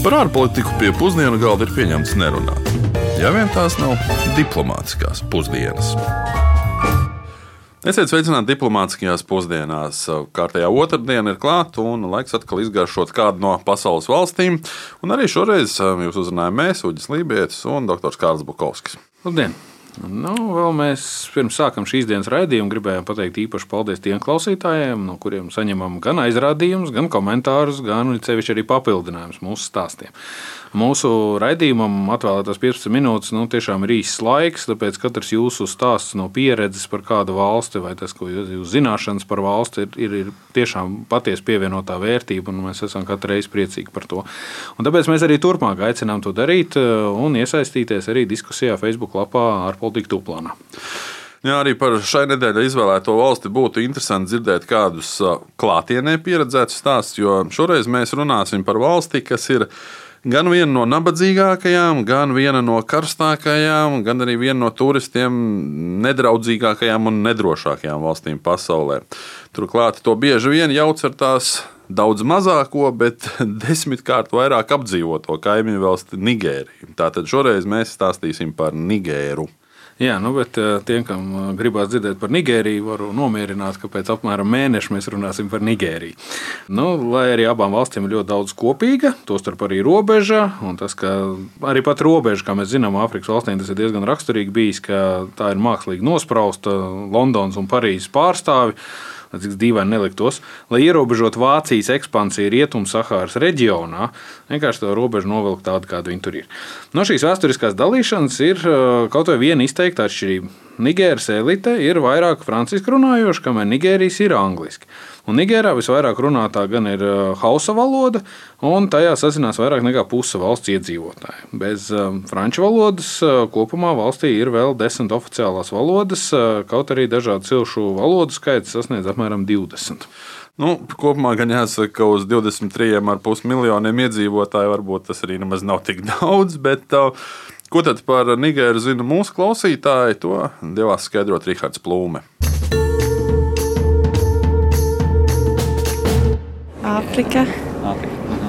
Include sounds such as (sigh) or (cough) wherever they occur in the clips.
Par ārpolitiku pie pusdienu galda ir pieņemts nerunāt. Ja vien tās nav diplomātiskās pusdienas. Esiet sveicināti diplomātiskajās pusdienās. Kārtējā otrdiena ir klāta un laiks atkal izgaršot kādu no pasaules valstīm. Un arī šoreiz jūs uzrunājam mēs, Uģis Lībijams un dr. Kārls Bukovskis. Labdien! Nu, vēl mēs pirms sākam šīs dienas raidījumu gribējām pateikt īpaši paldies tiem klausītājiem, no kuriem saņemam gan aizrādījumus, gan komentārus, gan arī papildinājumus mūsu stāstiem. Mūsu raidījumam atvēlētās 15 minūtes nu, tiešām ir īsts laiks, tāpēc katrs jūsu stāsts no pieredzes par kādu valsti vai tas, ko jūs zināšanas par valsti, ir, ir, ir tiešām patiesi pievienotā vērtība, un mēs esam katru reizi priecīgi par to. Un tāpēc mēs arī turpmāk aicinām to darīt un iesaistīties arī diskusijā Facebook lapā ārpolitika tūplānā. Jā, arī par šai nedēļai izvēlēto valsti būtu interesanti dzirdēt kādus klātienē pieredzētus stāstus, jo šoreiz mēs runāsim par valsti, kas ir gan viena no nabadzīgākajām, gan viena no karstākajām, gan arī viena no turistiem nedraudzīgākajām un nedrošākajām valstīm pasaulē. Turklāt to bieži vien jauc ar tās daudz mazāko, bet (laughs) desmitkārt vairāk apdzīvoto kaimiņu valsti Nigēriju. Tātad šoreiz mēs stāstīsim par Nigēru. Jā, nu, bet eh, tiem, kam eh, gribās dzirdēt par Nigēriju, varu nomierināt, ka pēc apmēram mēneša mēs runāsim par Nigēriju. Nu, lai arī abām valstīm ir ļoti daudz kopīga, tostarp arī robeža, un tas, ka arī pat robeža, kā mēs zinām, Āfrikas valstīm tas ir diezgan raksturīgi bijis, ka tā ir mākslīgi nosprausta Londonas un Parīzes pārstāvji cik dīvaini neliktos, lai ierobežotu Vācijas ekspansiju Rietum-Sahāras reģionā, vienkārši to robežu novilkt tādu, kāda viņa tur ir. No šīs vēsturiskās dalīšanas ir kaut vai viena izteikta atšķirība. Nigēras elite ir vairāk franciski runājoša, kamēr Nigērijas ir angliski. Un Nigērā visvairāk runātā gan ir uh, hausa valoda, un tajā sazinās vairāk nekā puse valsts iedzīvotāju. Bez um, franču valodas uh, kopumā valstī ir vēl desmit oficiālās valodas, uh, kaut arī dažādu cilšu valodu skaits sasniedz apmēram 20. Nu, kopumā gan jāsaka, ka uz 23,5 miljoniem iedzīvotāju varbūt tas arī nemaz nav tik (laughs) daudz. Bet, uh, Ko tad par Nigēru zina mūsu klausītāji? To devās skaidrot Rihards Plūme. Āfrika.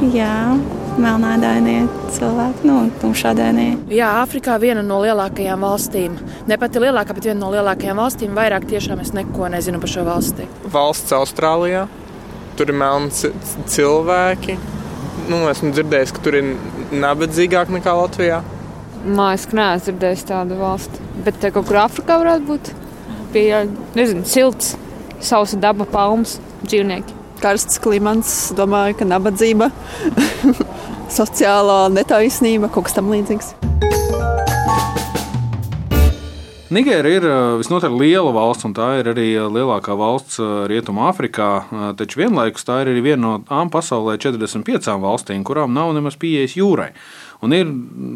Jā, melnādainie cilvēki, nu, tumšādainie. Jā, Āfrikā viena no lielākajām valstīm. Ne pati lielākā, bet viena no lielākajām valstīm. Vairāk tiešām es neko nezinu par šo valsti. Valsts Austrālijā. Tur ir melni cilvēki. Nu, esmu dzirdējis, ka tur ir nabadzīgāk nekā Latvijā. Mājas knēs dzirdējis tādu valsti. Bet te kaut kur Afrikā varētu būt. Pie, nezinu, silts, sausa daba, palmas, dzīvnieki. Karsts klimats, domāju, ka nabadzība, (laughs) sociālā netaisnība, kaut kas tam līdzīgs. Nigēra ir visnotaļ liela valsts, un tā ir arī lielākā valsts Rietumāfrikā. Taču vienlaikus tā ir arī viena no tām pasaulē 45 valstīm, kurām nav nemaz pieejas jūrai. Un ir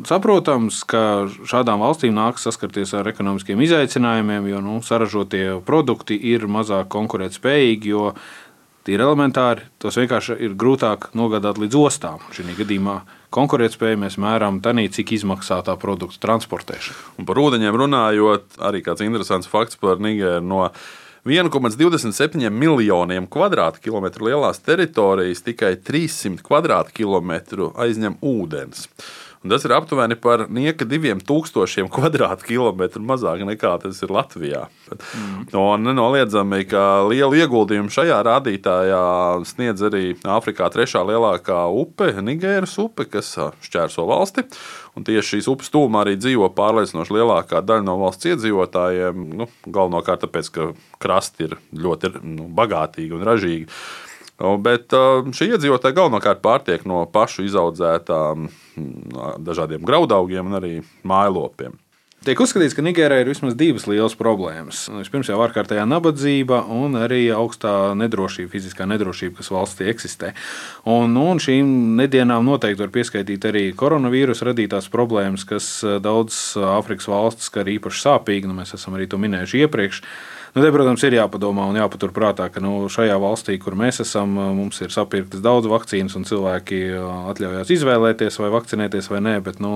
saprotams, ka šādām valstīm nāks saskarties ar ekonomiskiem izaicinājumiem, jo nu, saražotie produkti ir mazāk konkurētspējīgi, tīri elementāri tos vienkārši ir grūtāk nogādāt līdz ostām. Šī gadījumā konkurētspēju mēs mēram tādā, cik izmaksā tā produkta transportēšana. Un par ūdeņiem runājot, arī kāds interesants fakts par Nigēru. No 1,27 miljoniem kvadrātkilometru lielās teritorijas tikai 300 kvadrātkilometru aizņem ūdens. Tas ir aptuveni par nieka diviem tūkstošiem kvadrātkilometru mazāk nekā tas ir Latvijā. Mm. Un nenoliedzami, ka lielu ieguldījumu šajā rādītājā sniedz arī Āfrikā trešā lielākā upe, Nigēras upe, kas šķērso valsti. Un tieši šīs upes tūmā arī dzīvo pārliecinoši lielākā daļa no valsts iedzīvotājiem. Nu, galvenokārt tāpēc, ka krasti ir ļoti nu, bagātīgi un ražīgi. Bet šie iedzīvotāji galvenokārt pārtiek no pašu izaudzētām dažādiem graudaugiem un arī mājlopiem. Tiek uzskatīts, ka Nigērijā ir vismaz divas lielas problēmas. Vispirms jau ārkārtējā nabadzība un arī augstā nedrošība, fiziskā nedrošība, kas valstī eksistē. Un, un šīm nedienām noteikti var pieskaitīt arī koronavīrusa radītās problēmas, kas daudz Āfrikas valstis skar īpaši sāpīgi. Nu, mēs esam arī to minējuši iepriekš. Nu, te, protams, ir jāpadomā un jāpaturprātā, ka nu, šajā valstī, kur mēs esam, mums ir sapirktas daudz vakcīnas, un cilvēki atļaujās izvēlēties, vai vakcinēties vai nē. Bet nu,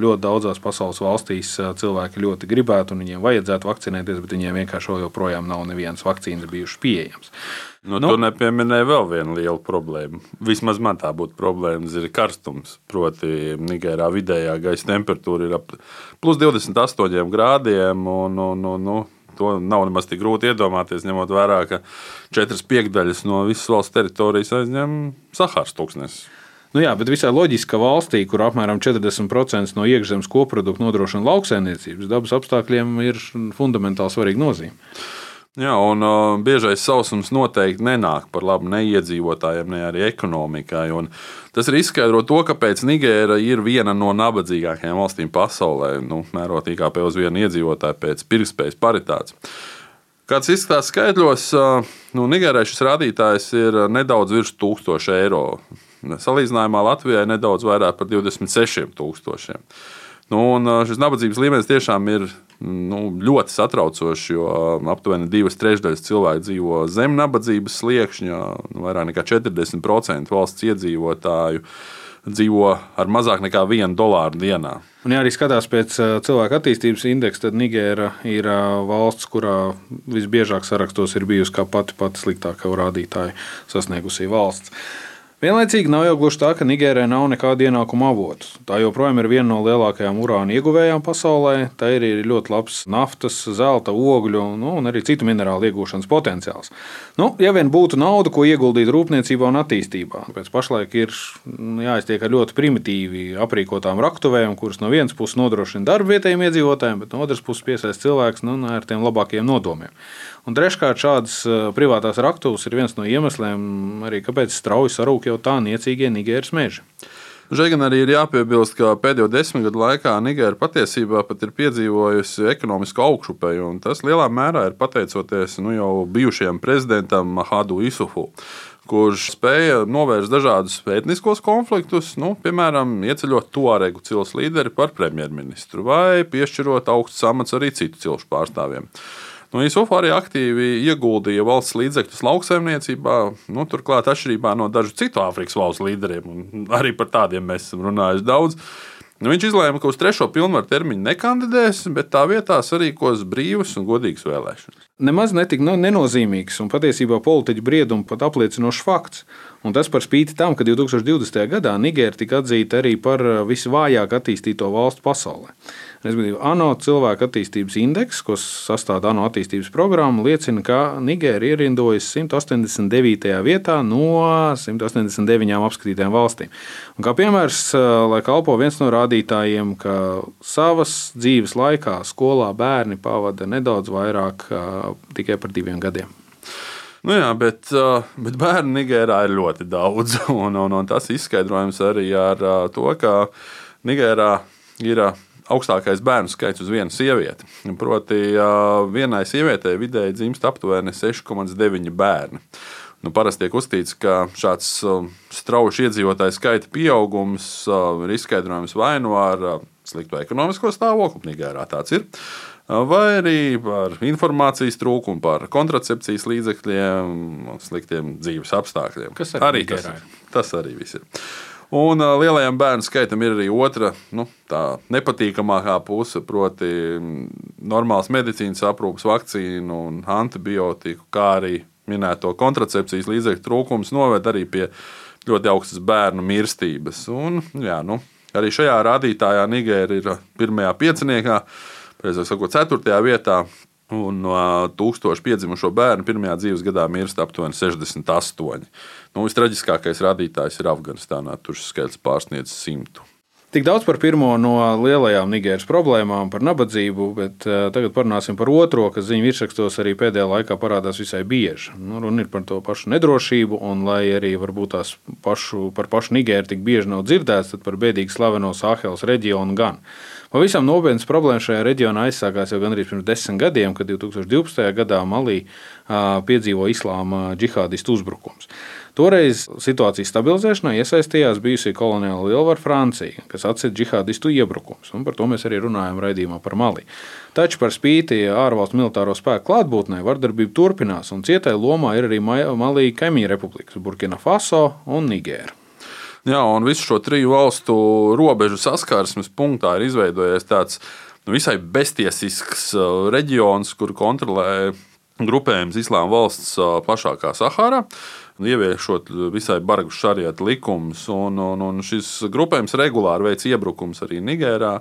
ļoti daudzās pasaules valstīs cilvēki ļoti gribētu un viņiem vajadzētu vakcinēties, bet viņiem vienkārši joprojām nav nevienas vakcīnas bijušas pieejamas. Nu, nu, tu nepieminēji vēl vienu lielu problēmu. Vismaz man tā būtu problēma, ir karstums. Proti, Nigērā vidējā gaisa temperatūra ir ap plus 28 grādiem. Un, un, un, un, To nav nemaz tik grūti iedomāties, ņemot vērā, ka četras piekdaļas no visas valsts teritorijas aizņem Sahāras tūkstnesis. Nu jā, bet visai loģiski, ka valstī, kur apmēram 40% no iekšzemes koprodukta nodrošina lauksaimniecības, dabas apstākļiem ir fundamentāli svarīga nozīme. Jā, un uh, biežais sausums noteikti nenāk par labu ne iedzīvotājiem, ne arī ekonomikai. Un tas ir izskaidro to, kāpēc Nigēra ir viena no nabadzīgākajām valstīm pasaulē, nu, mērot IKP uz vienu iedzīvotāju pēc pirktspējas paritātes. Kāds izskatās skaidros, uh, nu, Nigērai šis rādītājs ir nedaudz virs 1000 eiro. Salīdzinājumā Latvijai nedaudz vairāk par 26 tūkstošiem. Nu, šis nabadzības līmenis tiešām ir nu, ļoti satraucošs, jo aptuveni divas trešdaļas cilvēku dzīvo zem nabadzības sliekšņa, nu, vairāk nekā 40% valsts iedzīvotāju dzīvo ar mazāk nekā 1 dolāru dienā. Un, ja arī skatās pēc cilvēka attīstības indeksa, tad Nigēra ir valsts, kurā visbiežāk sarakstos ir bijusi kā pati pati sliktākā rādītāja sasniegusī valsts. Vienlaicīgi nav jau gluži tā, ka Nigērijai nav nekāda ienākuma avotu. Tā joprojām ir viena no lielākajām urāna ieguvējām pasaulē. Tā ir ļoti labs naftas, zelta, ogļu nu, un arī citu minerālu iegūšanas potenciāls. Nu, ja vien būtu nauda, ko ieguldīt rūpniecībā un attīstībā, pēc pašlaik ir nu, jāiztiek ar ļoti primitīvi aprīkotām raktuvēm, kuras no vienas puses nodrošina darbu vietējiem iedzīvotājiem, bet no otras puses piesaista cilvēks nu, ar tiem labākiem nodomiem. Un treškārt, šādas privātās raktuves ir viens no iemesliem, arī kāpēc strauji sarūk jau tā niecīgie Nigēras meži. Šeit gan arī ir jāpiebilst, ka pēdējo desmit gadu laikā Nigēra patiesībā pat ir piedzīvojusi ekonomisku augšupeju, un tas lielā mērā ir pateicoties nu, jau bijušajam prezidentam Mahadu Isufu kurš spēja novērst dažādus etniskos konfliktus, nu, piemēram, ieceļot Tuaregu cilšu līderi par premjerministru vai piešķirot augsts amats arī citu cilšu pārstāvjiem. Nu, ISOF arī aktīvi ieguldīja valsts līdzekļus lauksaimniecībā, nu, turklāt atšķirībā no dažu citu Āfrikas valstu līderiem. Arī par tādiem mēs esam runājuši daudz. Nu, viņš izlēma, ka uz trešo pilnvaru termiņu nekandidēs, bet tā vietā sarīkos brīvas un godīgas vēlēšanas. Nemaz netik nenozīmīgs un patiesībā politiķu briedumu pat apliecinošs fakts. Un tas par spīti tam, ka 2020. gadā Nigēra tika atzīta arī par visvājāk attīstīto valstu pasaulē. Respektīvi, ANO cilvēku attīstības indeks, ko sastāv ANO attīstības programma, liecina, ka Nigēra ierindojas 189. vietā no 189 apskatītajām valstīm. Un kā piemērs, lai kalpo viens no rādītājiem, ka savas dzīves laikā skolā bērni pavada nedaudz vairāk tikai par diviem gadiem. Nu jā, bet, bet bērnu Nigērā ir ļoti daudz. (laughs) Un, un, un tas izskaidrojams arī ar to, ka Nigērā ir augstākais bērnu skaits uz vienu sievieti. Proti, vienai sievietei vidēji dzimst aptuveni 6,9 bērni. Nu, parasti tiek uzskatīts, ka šāds strauji iedzīvotāju skaita pieaugums ir izskaidrojams vai nu ar sliktu ekonomisko stāvokli, Nigērā tāds ir, vai arī par informācijas trūkumu, par kontracepcijas līdzekļiem, sliktiem dzīves apstākļiem. Kas arī, arī tas, tas arī viss ir. Un lielajam bērnu skaitam ir arī otra, nu, tā nepatīkamākā puse, proti, normāls medicīnas aprūpes, vakcīnu un antibiotiku, kā arī minēto kontracepcijas līdzekļu trūkums noved arī pie ļoti augstas bērnu mirstības. Un, jā, nu, arī šajā rādītājā Nigēra ir pirmajā pieciniekā, precīzāk sakot, ceturtajā vietā. Un no tūkstoša piedzimušo bērnu pirmajā dzīves gadā mirst aptuveni 68. Nu, Vistraģiskākais rādītājs ir Afganistānā. Tur šis skaits pārsniedz simtu. Tik daudz par pirmo no lielajām Nigēras problēmām, par nabadzību, bet uh, tagad parunāsim par otro, kas ziņu virsrakstos arī pēdējā laikā parādās visai bieži. Nu, runa ir par to pašu nedrošību, un lai arī varbūt tās pašu, par pašu Nigēru tik bieži nav dzirdēts, tad par bēdīgi slaveno Sāheles reģionu gan. Pavisam nopietnas problēmas šajā reģionā aizsākās jau gandrīz pirms desmit gadiem, kad 2012. gadā Malī uh, piedzīvo islāma džihādistu uzbrukums. Toreiz situācijas stabilizēšanā iesaistījās bijusī koloniāla lielvara Francija, kas atcēla džihādistu iebrukumus, un par to mēs arī runājam raidījumā par Mali. Taču par spīti ārvalstu militāro spēku klātbūtnē vardarbība turpinās, un cietai lomā ir arī Malī kaimiņu republikas, Burkina Faso un Nigēra. Jā, un visu šo triju valstu robežu saskarsmes punktā ir izveidojies tāds nu, visai beztiesisks uh, reģions, kur kontrolē grupējums Islāma valsts plašākā Sahārā. Ieviešot visai bargus šarieta likumus, un, un, un šis grupējums regulāri veic iebrukums arī Nigērā.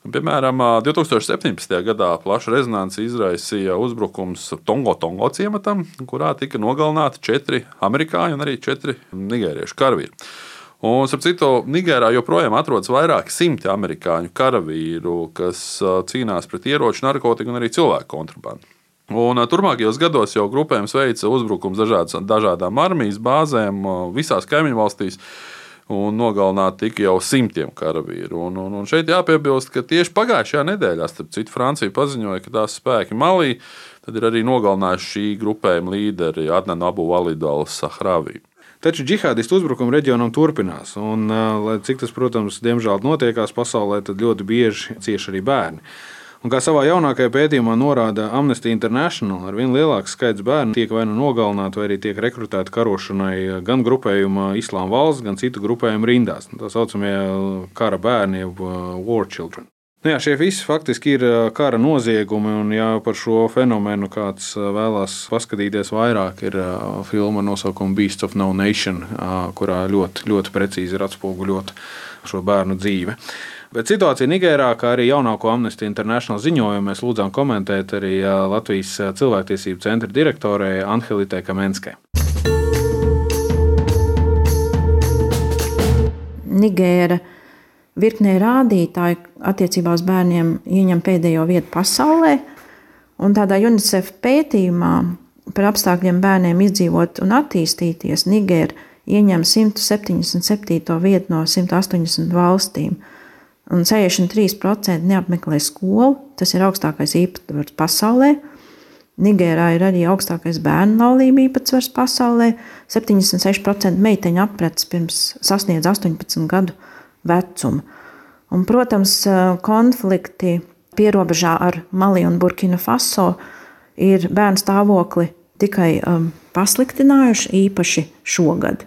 Piemēram, 2017. gadā plaša rezonance izraisīja uzbrukums Tongo Tongo ciematam, kurā tika nogalināti četri amerikāņi un arī četri nigēriešu karavīri. Un, starp citu, Nigērā joprojām atrodas vairāki simti amerikāņu karavīru, kas cīnās pret ieroču, narkotiku un arī cilvēku kontrabandu. Un turpmākajos gados jau grupējums veica uzbrukums dažādas, dažādām armijas bāzēm visās kaimiņu valstīs. Un nogalināt tika jau simtiem karavīru. Un, un, un šeit jāpiebilst, ka tieši pagājušajā nedēļā, starp citu, Francija paziņoja, ka tās spēki Malī ir arī nogalinājuši šī grupējuma līderi Adnanu Abu Validu al-Sahravi. Taču džihādistu uzbrukumi reģionam turpinās, un, cik tas, protams, diemžēl notiekās pasaulē, tad ļoti bieži cieši arī bērni. Un kā savā jaunākajā pētījumā norāda Amnesty International, ar vien lielāks skaits bērnu tiek vai nu nogalināti, vai arī tiek rekrutēti karošanai gan grupējuma Islāma valsts, gan citu grupējumu rindās. Tā saucamie kara bērni, jeb uh, war children. Nu jā, šie visi faktiski ir kara noziegumi, un ja par šo fenomenu kāds vēlās paskatīties vairāk, ir filma nosaukuma Beasts of No Nation, kurā ļoti, ļoti precīzi ir atspoguļota šo bērnu dzīve. Bet situācija Nigērā, kā arī jaunāko Amnesty International ziņojumu, mēs lūdzām komentēt arī Latvijas cilvēktiesību centra direktorei Anhelitē Kamenskai. Nigēra virknē rādītāju attiecībā uz bērniem ieņem pēdējo vietu pasaulē. Un tādā UNICEF pētījumā par apstākļiem bērniem izdzīvot un attīstīties Nigēra ieņem 177. vietu no 180 valstīm un 63% neapmeklē skolu. Tas ir augstākais īpatsvars pasaulē. Nigērā ir arī augstākais bērnu laulību īpatsvars pasaulē. 76% meiteņu appreces pirms sasniedz 18 gadu vecumu. Un, protams, konflikti pierobežā ar Mali un Burkina Faso ir bērnu stāvokli tikai um, pasliktinājuši, īpaši šogad.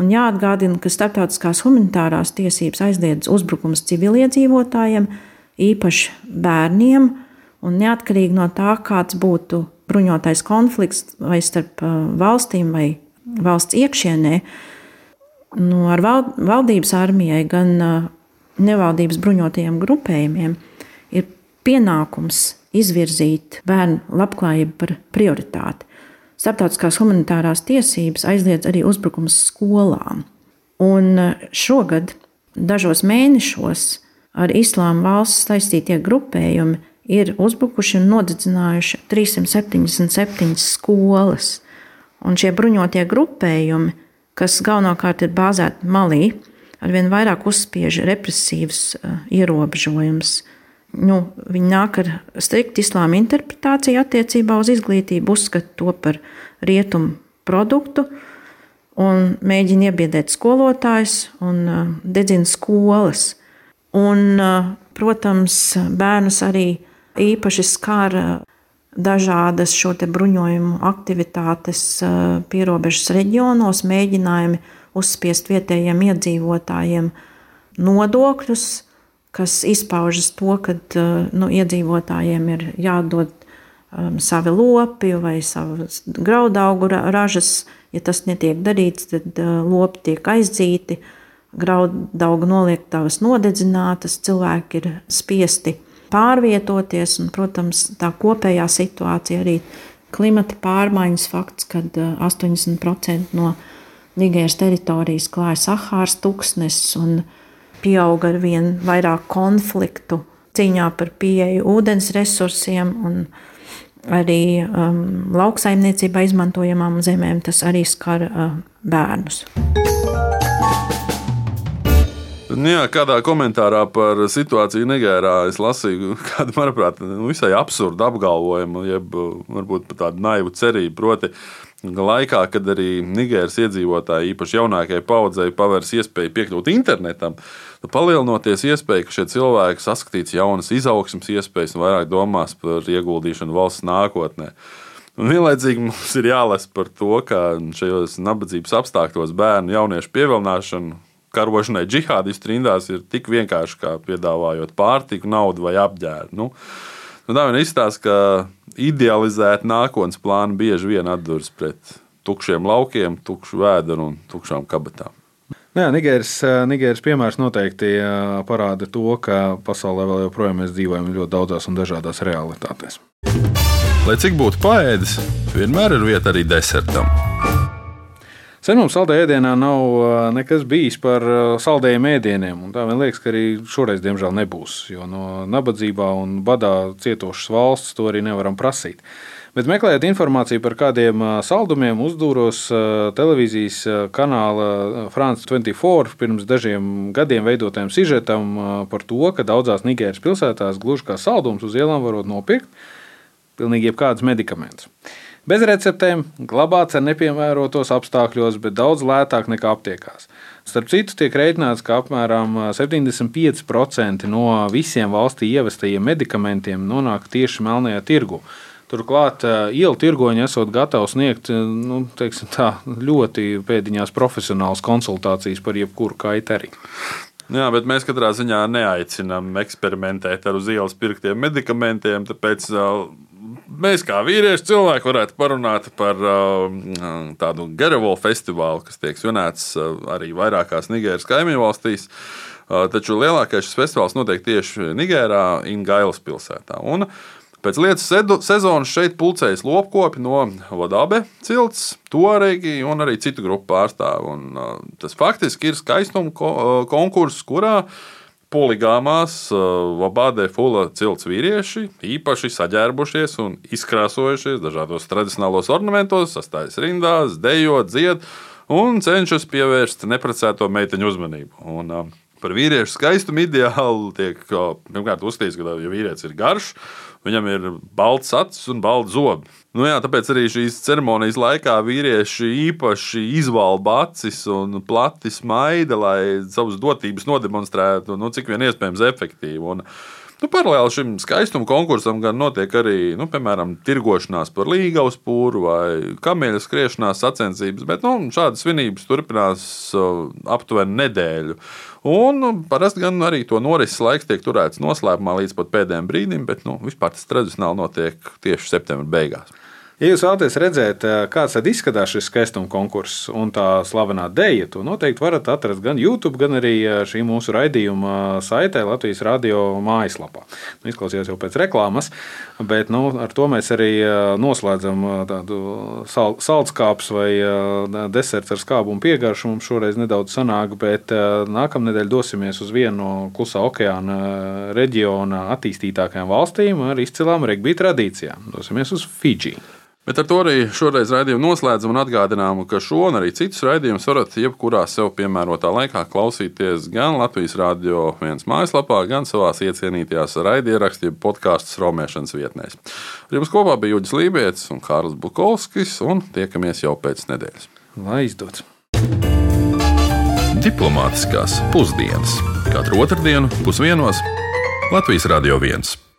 Un jāatgādina, ka starptautiskās humanitārās tiesības aizliedz uzbrukums civiliedzīvotājiem, īpaši bērniem, un neatkarīgi no tā, kāds būtu bruņotais konflikts vai starp uh, valstīm vai valsts iekšienē, nu, ar valdības armijai, gan uh, nevaldības bruņotajiem grupējumiem ir pienākums izvirzīt bērnu labklājību par prioritāti. Starptautiskās humanitārās tiesības aizliedz arī uzbrukums skolām. Un e, šogad, dažos mēnešos, ar islāma valsts saistītie grupējumi ir uzbrukuši un nodedzinājuši 377 skolas. Un šie bruņotie grupējumi, kas galvenokārt ir bāzēti Malī, arvien vairāk uzspiež represīvas e, ierobežojumus nu, viņi nāk ar striktu islāma interpretāciju attiecībā uz izglītību, uzskata to par rietumu produktu un mēģina iebiedēt skolotājus un uh, dedzina skolas. Un, uh, protams, bērnus arī īpaši skar dažādas šo bruņojumu aktivitātes uh, pierobežas reģionos, mēģinājumi uzspiest vietējiem iedzīvotājiem nodokļus, kas izpaužas to, ka uh, nu, iedzīvotājiem ir jādod um, savi lopi vai savas graudaugu ražas. Ja tas netiek darīts, tad uh, lopi tiek aizdzīti, graudaugu noliektavas nodedzinātas, cilvēki ir spiesti pārvietoties, un, protams, tā kopējā situācija arī klimata pārmaiņas fakts, kad 80% uh, no Nigēras teritorijas klāja Sahāras tuksnesis un pieaug ar vien vairāk konfliktu cīņā par pieeju ūdens resursiem un arī um, lauksaimniecībā izmantojamām zemēm. Tas arī skar uh, bērnus. Jā, kādā komentārā par situāciju Nigērā es lasīju (laughs) kādu, manuprāt, nu, visai absurdu apgalvojumu, jeb varbūt pat tādu naivu cerību. Proti, laikā, kad arī Nigēras iedzīvotāji, īpaši jaunākajai paudzei, pavērs iespēju piekļūt internetam, palielinoties iespēju, ka šie cilvēki saskatīs jaunas izaugsmas iespējas un vairāk domās par ieguldīšanu valsts nākotnē. Un vienlaicīgi mums ir jālasa par to, ka šajos nabadzības apstākļos bērnu jauniešu pievilināšana karošanai džihādistu rindās ir tik vienkārši kā piedāvājot pārtiku, naudu vai apģērbu. Nu, nu, tā vien izstāsta, ka idealizēta nākotnes plāna bieži vien atduras pret tukšiem laukiem, tukšu vēderu un tukšām kabatām. Nu jā, Nigēras, Nigēras piemērs noteikti parāda to, ka pasaulē vēl joprojām mēs dzīvojam ļoti daudzās un dažādās realitātēs. Lai cik būtu paēdis, vienmēr ir vieta arī desertam. Sen mums saldējā ēdienā nav nekas bijis par saldējiem ēdieniem. Tā man liekas, ka arī šoreiz, diemžēl, nebūs. Jo no nabadzībā un badā cietošas valsts to arī nevaram prasīt. Bet meklējot informāciju par kādiem saldumiem, uzdūros televīzijas kanāla France 24 pirms dažiem gadiem veidotajam sižetam par to, ka daudzās Nigēras pilsētās gluži kā saldums uz ielām varot nopirkt pilnīgi jebkādus medikamentus. Bez receptēm, glabāts ar nepiemērotos apstākļos, bet daudz lētāk nekā aptiekās. Starp citu, tiek rēķināts, ka apmēram 75% no visiem valstī ievestajiem medikamentiem nonāk tieši melnajā tirgu. Turklāt ielu tirgoņi esot gatavi sniegt nu, tā, ļoti pēdiņās profesionālas konsultācijas par jebkuru kaiteri. Jā, bet mēs katrā ziņā neaicinām eksperimentēt ar uz ielas pirktiem medikamentiem. Tāpēc mēs kā vīrieši cilvēki varētu parunāt par uh, tādu Gerevolu festivālu, kas tiek svinēts uh, arī vairākās Nigēras kaimiņu valstīs. Uh, taču lielākais šis festivāls notiek tieši Nigērā, Ingailas pilsētā. Un Pēc lietas sezonas šeit pulcējas lopkopi no Vodābe cilts, Toregi un arī citu grupu pārstāvi. Un, uh, tas faktiski ir skaistuma ko, konkurss, kurā uh, poligāmās Vabādē Fula cilts vīrieši īpaši saģērbušies un izkrāsojušies dažādos tradicionālos ornamentos, sastājas rindās, dejot, dzied un cenšas pievērst neprecēto meiteņu uzmanību. Un, par vīriešu skaistumu ideāli tiek pirmkārt uzskatīts, ka ja vīrietis ir garš, viņam ir balts acis un balts zobi. Nu jā, tāpēc arī šīs ceremonijas laikā vīrieši īpaši izvalba acis un plati smaida, lai savas dotības nodemonstrētu, nu, cik vien iespējams efektīvi. Un, Nu, paralēli šim skaistuma konkursam gan notiek arī, nu, piemēram, tirgošanās par līgaus pūru vai kameļa skriešanās sacensības, bet nu, šādas svinības turpinās aptuveni nedēļu. Un nu, parasti gan arī to norises laiks tiek turēts noslēpumā līdz pat pēdējiem brīdim, bet nu, vispār tas tradicionāli notiek tieši septembra beigās. Ja jūs vēlaties redzēt, eh, kāds izskatās šis skaistuma konkurss un tā slavenā dēļa, to noteikti varat atrast gan YouTube, gan arī eh, šī mūsu raidījuma saitē Latvijas radio mājaslapā. Nu, izklausījās jau pēc reklāmas, bet nu, ar to mēs arī eh, noslēdzam tādu sal, saldskāps vai deserts ar skābu un piegaršu. Mums šoreiz nedaudz sanāk, bet nākamnedēļ dosimies uz vienu no klusā okeāna reģiona attīstītākajām valstīm ar izcilām regbija tradīcijām. Dosimies uz Fidži. Bet ar to arī šoreiz raidījumu noslēdzam un atgādinām, ka šo un arī citus raidījumus varat jebkurā sev piemērotā laikā klausīties gan Latvijas Rādio 1 mājaslapā, gan savā iecienītajās raidierakstu, jeb podkāstu straumēšanas vietnēs. Ar jums kopā bija Juģis Lībijams un Kārls Bukovskis, un tiekamies jau pēc nedēļas. Lai izdodas! Diplomātiskās pusdienas katru otrdienu pusdienos Latvijas Rādio 1.